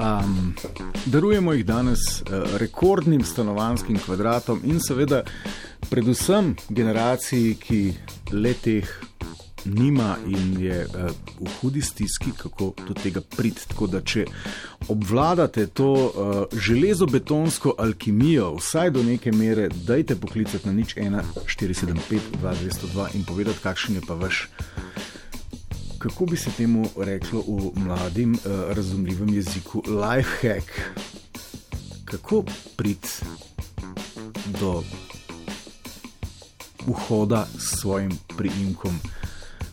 Um, darujemo jih danes uh, rekordnim stanovanskim kvadratom in seveda predvsem generaciji, ki le teh nima in je uh, v hudi stiski, kako do tega priti. Tako da, če obvladate to uh, železobetonsko alkimijo, vsaj do neke mere, dajte poklicati na nič 1, 475, 2202 in povedati, kakšen je pa vaš kako bi se temu reklo v mladim, uh, razumljivem jeziku, life hack. Kako priti do vhoda s svojim priimkom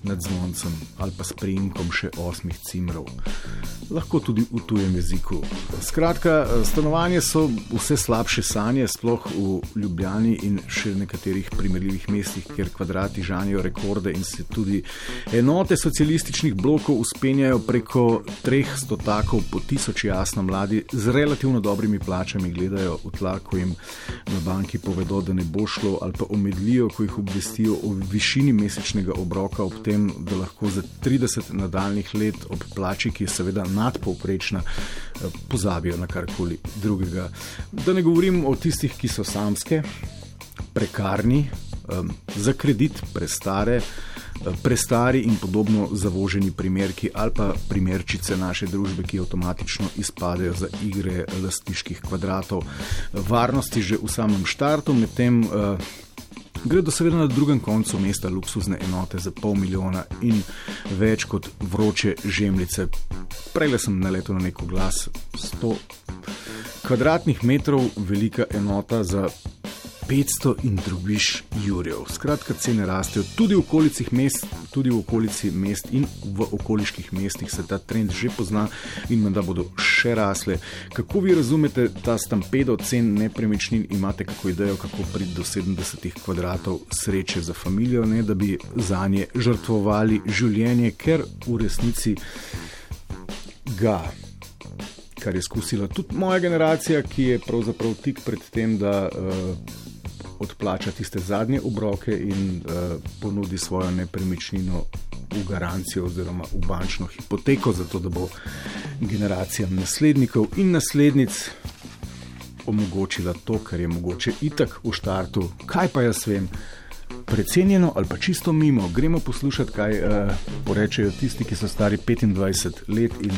nad zvoncem ali pa s priimkom še osmih cimrov lahko tudi v tujem jeziku. Skratka, stanovanje so vse slabše sanje, sploh v Ljubljani in še nekaterih primerljivih mestih, kjer kvadrati žanijo rekorde in se tudi enote socialističnih blokov uspenjajo preko treh stotakov po tisoč jasno mladi z relativno dobrimi plačami gledajo v tla, ko jim na banki povedo, da ne bo šlo ali pa omedlijo, ko jih obvestijo o višini mesečnega obroka ob tem, da lahko za 30 nadaljnih let ob plači, ki je seveda nadpovprečna, eh, pozabijo na karkoli drugega. Da ne govorim o tistih, ki so samske, prekarni, za kredit, prestare. Eh, prestari in podobno zavoženi primerki ali pa primerčice naše družbe, ki avtomatično izpadejo za igre lastniških kvadratov, varnosti že v samem štartu, medtem Gre do seveda na drugem koncu mesta luksuzne enote za pol milijona in več kot vroče žemljice. Prej sem naletel na neko glas 100 kvadratnih metrov velika enota za 500 in drugiš jurjev. Skratka, cene rastejo tudi v okolici mest, tudi v okolici mest in v okoliških mestih se ta trend že pozna in menda bodo še rasle. Kako vi razumete ta stampedo cen nepremičnin, imate kako idejo, kako priti do 70 kvadratov sreče za družino, ne da bi za nje žrtvovali življenje, ker v resnici ga. Kar je izkusila tudi moja generacija, ki je pravzaprav tik pred tem, da uh, odplača tiste zadnje obroke in uh, ponudi svojo nepremičnino v garancijo oziroma v bančno hipoteko, zato da bo generacijam naslednikov in naslednic omogočila to, kar je mogoče itak v štartu. Kaj pa jaz vem? Precenjeno ali pa čisto mimo, gremo poslušati, kaj uh, porečejo tisti, ki so stari 25 let in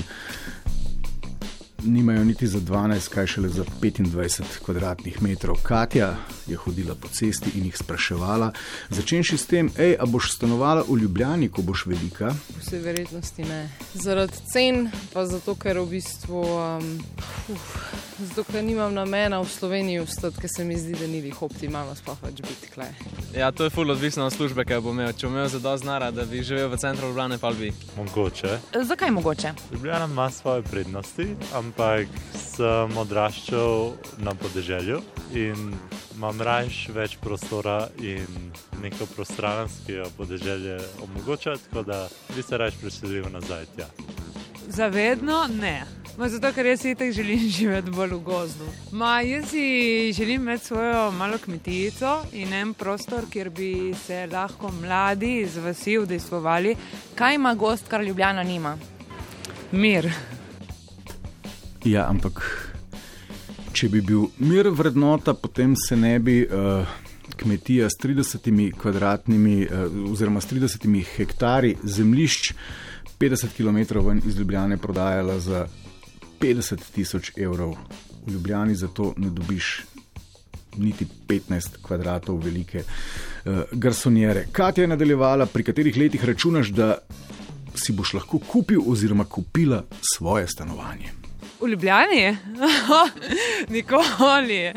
nimajo niti za 12, kaj šele za 25 kvadratnih metrov. Katja je hodila po cesti in jih spraševala, začenši s tem, hej, a boš stanovala v Ljubljani, ko boš velika? Vse verjetnosti ne. Zaradi cen, pa zato, ker v bistvu. Um, uf, zato, ker nimam namena v Sloveniji ostati, ker se mi zdi, da ni jih optimalno sploh več biti kle. Ja, to je fully odvisno od službe, ki bo imel. Če bo imel za dosti znara, da bi živel v centru Ljubljana, pa bi. Mogoče. Zakaj mogoče? Ljubljana ima svoje prednosti, ampak sem odraščal na podeželju in imam raje več prostora in neko prostransko podeželje omogoča, tako da bi se raje preselil nazaj. Tja. Zavedno ne. Ma zato, ker jaz si tako želim živeti bolj v gozdu. Ma, jaz si želim imeti svojo malo kmetijo in en prostor, kjer bi se lahko mladi z vasi udejstvovali. Kaj ima gost, kar Ljubljana nima? Mir. Ja, ampak če bi bil mir vrednota, potem se ne bi. Uh... Kmetija s 30 kvadratnimi, oziroma s 30 hektari zemljišč, 50 km ven iz Ljubljane, prodajala za 50 tisoč evrov. V Ljubljani za to ne dobiš niti 15 kvadratov velike uh, garsonjere. Katja je nadaljevala, pri katerih letih računaš, da si boš lahko kupil oziroma kupila svoje stanovanje. V Ljubljani? Nikoli.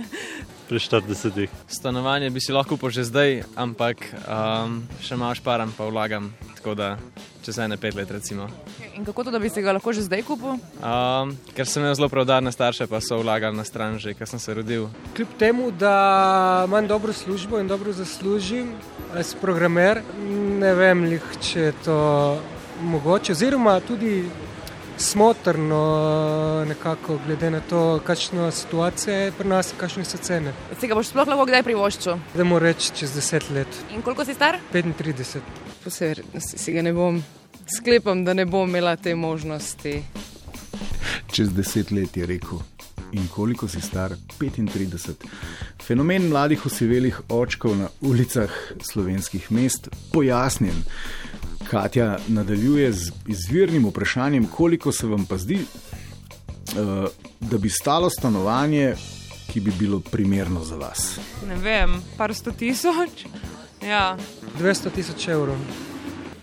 Pri 40. Stanovanje bi si lahko kupil že zdaj, ampak um, še malo šparam, pa vlagam. Tako da čez ene pet let. Recimo. In kako to, da bi se ga lahko že zdaj kupil? Um, ker sem imel zelo preudarne starše, pa so vlagali na stran že, ker sem se rodil. Kljub temu, da imam dobro službo in dobro zaslužim, sem programer, ne vem, lih, če je to mogoče. Oziroma tudi smotrno, nekako, glede na to, kakšna situacija je pri nas, kakšne so cene. Se ga boš sploh lahko kdaj privoščil? Da moram reči čez deset let. In koliko si star? 35 po vsej verjetnosti si ga ne bom, sklepam, da ne bom imela te možnosti. čez deset let je rekel. In koliko si star? 35. Fenomen mladih osivelih očkov na ulicah slovenskih mest pojasnjen. Katja nadaljuje z izvirnim vprašanjem, koliko se vam pa zdi, uh, da bi stalo stanovanje, ki bi bilo primerno za vas. Ne vem, par sto tisoč. Ja. 200 tisoč evrov.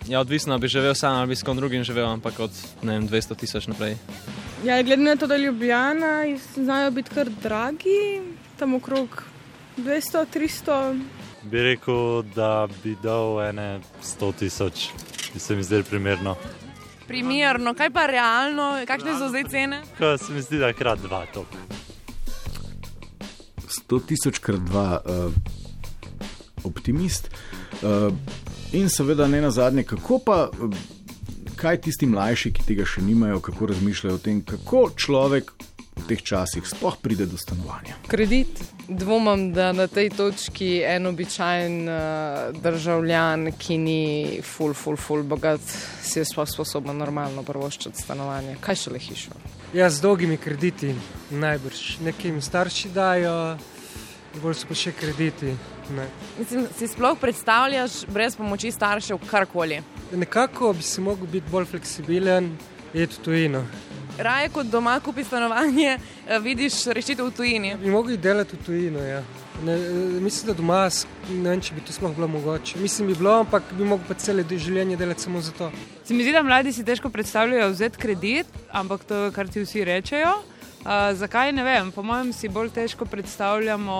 Ja, odvisno bi živel sam ali bi s kom drugim živel, ampak od ne vem, 200 tisoč naprej. Ja, glede na to, da Ljubljana znajo biti kar dragi, tam okrog 200-300. Bi rekel, da bi dal ene 100 tisoč, ki se mi zdelo primerno. Primerno, kaj pa realno, kakšne so zdaj cene? Ko se mi zdi, da je krat dva to. 100 tisoč krat dva, uh, optimist. Uh, in seveda ne na zadnje, kako pa, uh, kaj tisti mlajši, ki tega še nimajo, kako razmišljajo o tem, kako človek v teh časih sploh pride do stanovanja. Kredit. Dvomim, da na tej točki en običajen uh, državljan, ki ni ful, ful, ful bogat, si je sploh sposoben normalno prvoščiti stanovanje. Kaj še le hišo? Ja, z dolgimi krediti, najbrž. Nekim starši dajo, bolj so pa še krediti. Ne. Mislim, si sploh predstavljaš brez pomoči staršev karkoli? Nekako bi si mogel biti bolj fleksibilen, iti v tujino. Raje kot doma kupi stanovanje, eh, vidiš rešitev v tujini. Bi mogli delati v tujino. Ja. Ne, eh, mislim, da doma, ne vem, če bi to sploh bilo mogoče. Mislim, bi bilo, ampak bi mogel pa cele življenje delati samo za to. Se mi zdi, da mladi si težko predstavljajo vzeti kredit, ampak to je, kar ti vsi rečejo. Uh, zakaj ne vem? Po mojem si bolj težko predstavljamo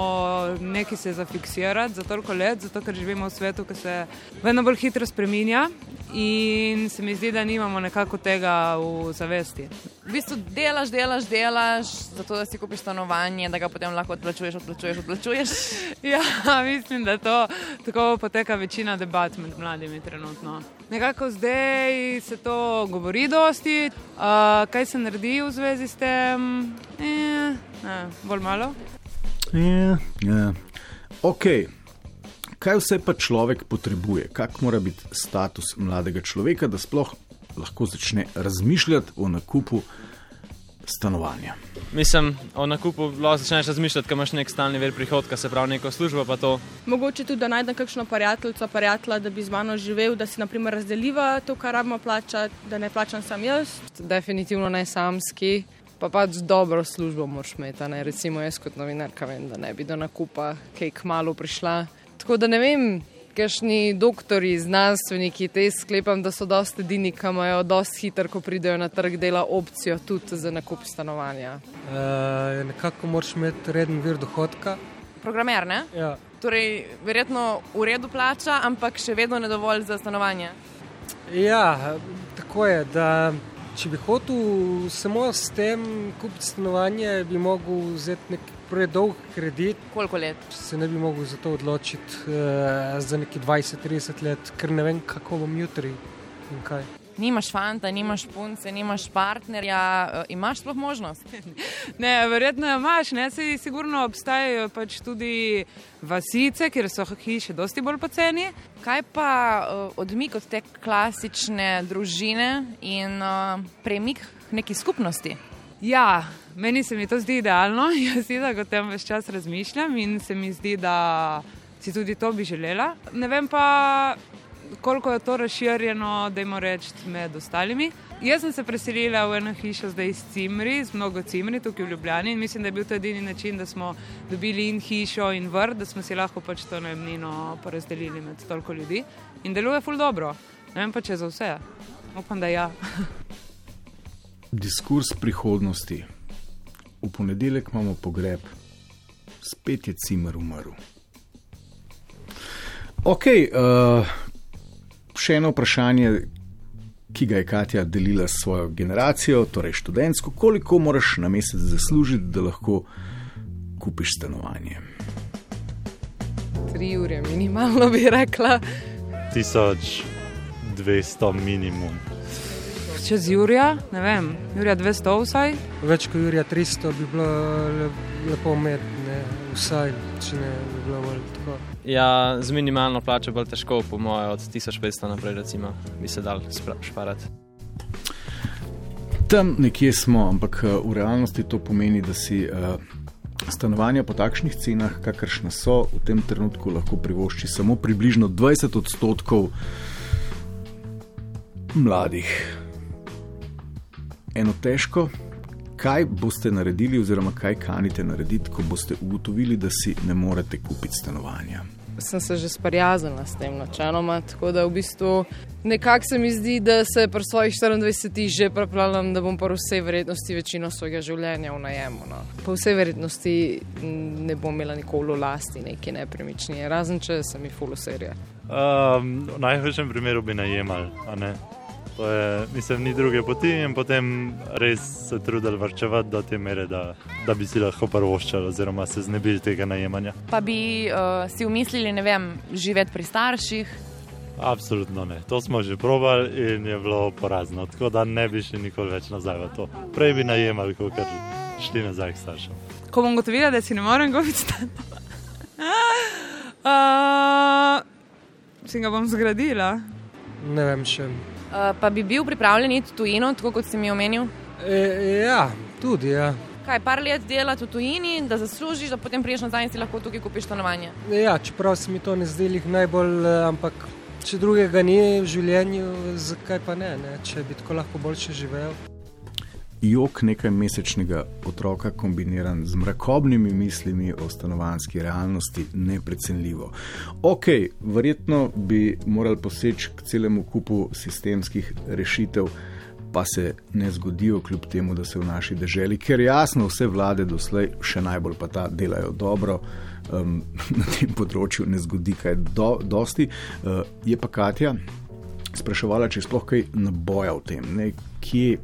nekaj se zafiksirati za toliko let, zato ker živimo v svetu, ki se vedno bolj hitro spreminja in se mi zdi, da nimamo nekako tega v zavesti. V bistvu delaš, delaš, delaš, zato da si kupiš stanovanje, da ga potem lahko odplačuješ, odplačuješ, odplačuješ. Ja, mislim, da to tako poteka večina debat med mladimi trenutno. Nekako zdaj se to govori dosti, uh, kaj se naredi v zvezi s tem, eh, ne, bolj malo. Ja, ja. Ok. Kaj vse pa človek potrebuje, kak mora biti status mladega človeka, da sploh lahko začne razmišljati o nakupu stanovanja? Mislim, o nakupu lahko začneš razmišljati, ko imaš nek stalni vir prihodka, se pravi neko službo, pa to. Mogoče tudi, da najdem kakšno prijateljico, prijatelja, da bi z mano živel, da si naprimer razdeliva to, kar rabimo plačati, da ne plačam sam jaz. Definitivno ne samski, pa pač dobro službo moraš imeti. a Ne? Recimo jaz kot novinarka vem, da ne bi do nakupa kaj kmalo prišla. Tako da ne vem, kakšni doktori, znanstveniki, te sklepam, da so dosti edini, ki imajo dosti hitro, ko pridejo na trg dela, opcijo tudi za nakup stanovanja. Uh, nekako moraš imeti reden vir dohodka. Programer, ne? Ja. Torej, verjetno v redu plača, ampak še vedno ne dovolj za stanovanje. Ja, tako je. Da, če bi hotel samo s tem kupiti stanovanje, bi mogel vzeti nek predolg kredit. Koliko let? Se ne bi mogel za to odločiti uh, za neki 20-30 let, ker ne vem, kako bom jutri in kaj. Nimaš fanta, nimaš punce, nimaš partnerja, eh, imaš sploh možnost. Ne, verjetno imaš, ne, se sigurno obstajajo pač tudi vasice, kjer so hiše dosti bolj poceni. Kaj pa uh, odmik od te klasične družine in uh, premik k neki skupnosti? Ja, meni se mi to zdi idealno, jaz si da o tem več čas razmišljam in se mi zdi, da si tudi to bi želela. Ne vem pa, koliko je to razširjeno, da jim rečem med ostalimi. Jaz sem se preselila v eno hišo zdaj s cimri, z mnogo cimri tukaj v Ljubljani in mislim, da je bil to edini način, da smo dobili in hišo in vrt, da smo si lahko pač to najemnino porazdelili med toliko ljudi. In deluje ful dobro. Ne vem pa če za vse. Upam, da ja. Diskurs prihodnosti. V ponedeljek imamo pogreb, spet je cimer umrl. Ok, uh, še eno vprašanje, ki ga je Katja delila s svojo generacijo, torej študentsko. Koliko moraš na mesec zaslužiti, da lahko kupiš stanovanje? Tri ure minimalno bi rekla. 1200 minimum. Čez Jurija, ne vem, Jurija 200 vsaj. Več kot Jurija 300 bi bilo le, lepo imeti, ne, vsaj, če ne bi bilo bolj tako. Ja, z minimalno plačo bolj težko, po mojem, od 1500 naprej, recimo, bi se dal šparati. Tam nekje smo, ampak uh, v realnosti to pomeni, da si uh, stanovanja po takšnih cenah, kakršne so, v tem trenutku lahko privošči samo približno 20 odstotkov mladih. Eno težko, kaj boste naredili, oziroma kaj kanite narediti, ko boste ugotovili, da si ne morete kupiti stanovanja. Sem se že sprijaznila s tem načeloma, tako da v bistvu nekako se mi zdi, da se pri svojih 24 že pripravljam, da bom po vsej verjetnosti večino svojega življenja v najemu. No. Po vsej verjetnosti ne bom imela nikoli v lasti neki nepremičnine, razen če se mi fuluserija. Um, v najhujšem primeru bi najemal, a ne. To je, mislim, ni druge poti in potem res se trudili vrčevati do te mere, da, da bi si lahko prvoščali oziroma se znebili tega najemanja. Pa bi uh, si umislili, ne vem, živeti pri starših. Absolutno ne. To smo že probali in je bilo porazno. Tako da ne bi šli nikoli več nazaj v to. Prej bi najemali, kot kar šli nazaj k staršem. Ko bom gotovila, da si ne morem govoriti stan. uh, si ga bom zgradila. Ne vem še. Uh, pa bi bil pripravljen iti tujino, tako kot si mi omenil? E, ja, tudi. Ja. Kaj, par let delati v tujini, da zaslužiš, da potem priješ nazaj in si lahko tukaj kupiš stanovanje. Ja, čeprav se mi to ne zdi najbolj, eh, ampak če drugega ni v življenju, zakaj pa ne, ne? če bi tako lahko boljše živel. Jok nekaj mesečnega otroka kombiniran z mrakobnimi mislimi o stanovanski realnosti, neprecenljivo. Ok, verjetno bi morali poseči k celemu kupu sistemskih rešitev, pa se ne zgodijo, kljub temu, da se v naši državi, ker jasno vse vlade doslej, še najbolj pa ta, delajo dobro. Um, na tem področju ne zgodi kaj do, dosti. Uh, je pa Katja spraševala, če sploh kaj naboja v tem, ne, kje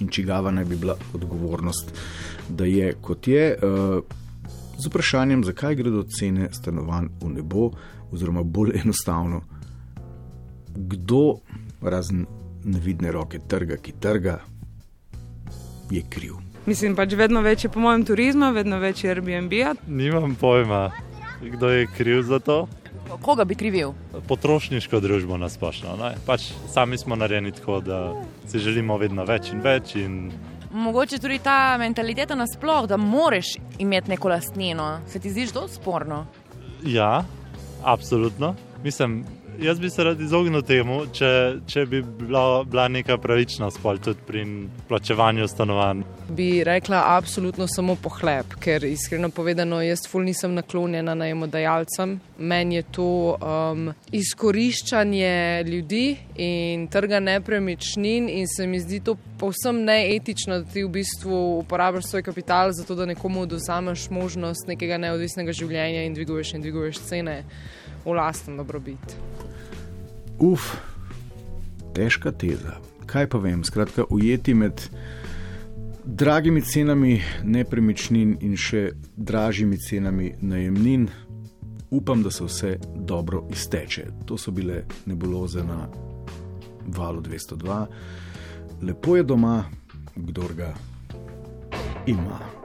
in čigava naj bi bila odgovornost, da je kot je. Uh, z vprašanjem, zakaj gredo cene stanovanj v nebo, oziroma bolj enostavno, kdo razen nevidne roke trga, ki trga, je kriv. Mislim pač vedno več je po mojem turizma, vedno več je Airbnb. -a. Nimam pojma, kdo je kriv za to. Koga bi krivil? Potrošniško družbo nasplošno. Pač sami smo narejeni tako, da si želimo vedno več in več. In... Mogoče tudi ta mentaliteta nasplošno, da moraš imeti neko lastnino. Se ti zdi to sporno? Ja, absolutno. Mislim, jaz bi se rad izognil temu, če, če bi bila, bila neka pravičnost tudi pri plačevanju stanovanj. Bi rekla, absolutno samo pohleb, ker iskreno povedano, jaz ful nisem naklonjena najemodajalcem. Meni je to um, izkoriščanje ljudi in trga nepremičnin, in se mi zdi to povsem neetično, da ti v bistvu uporabiš svoj kapital za to, da nekomu oduzameš možnost nekega neodvisnega življenja in dviguješ in dviguješ cene v lasten dobrobit. Uf, težka teza. Kaj pa vem, skratka, ujeti med dragimi cenami nepremičnin in še dražjimi cenami najemnin, upam, da se vse dobro izteče. To so bile nebuloze na valu 202. Lepo je doma, kdo ga ima.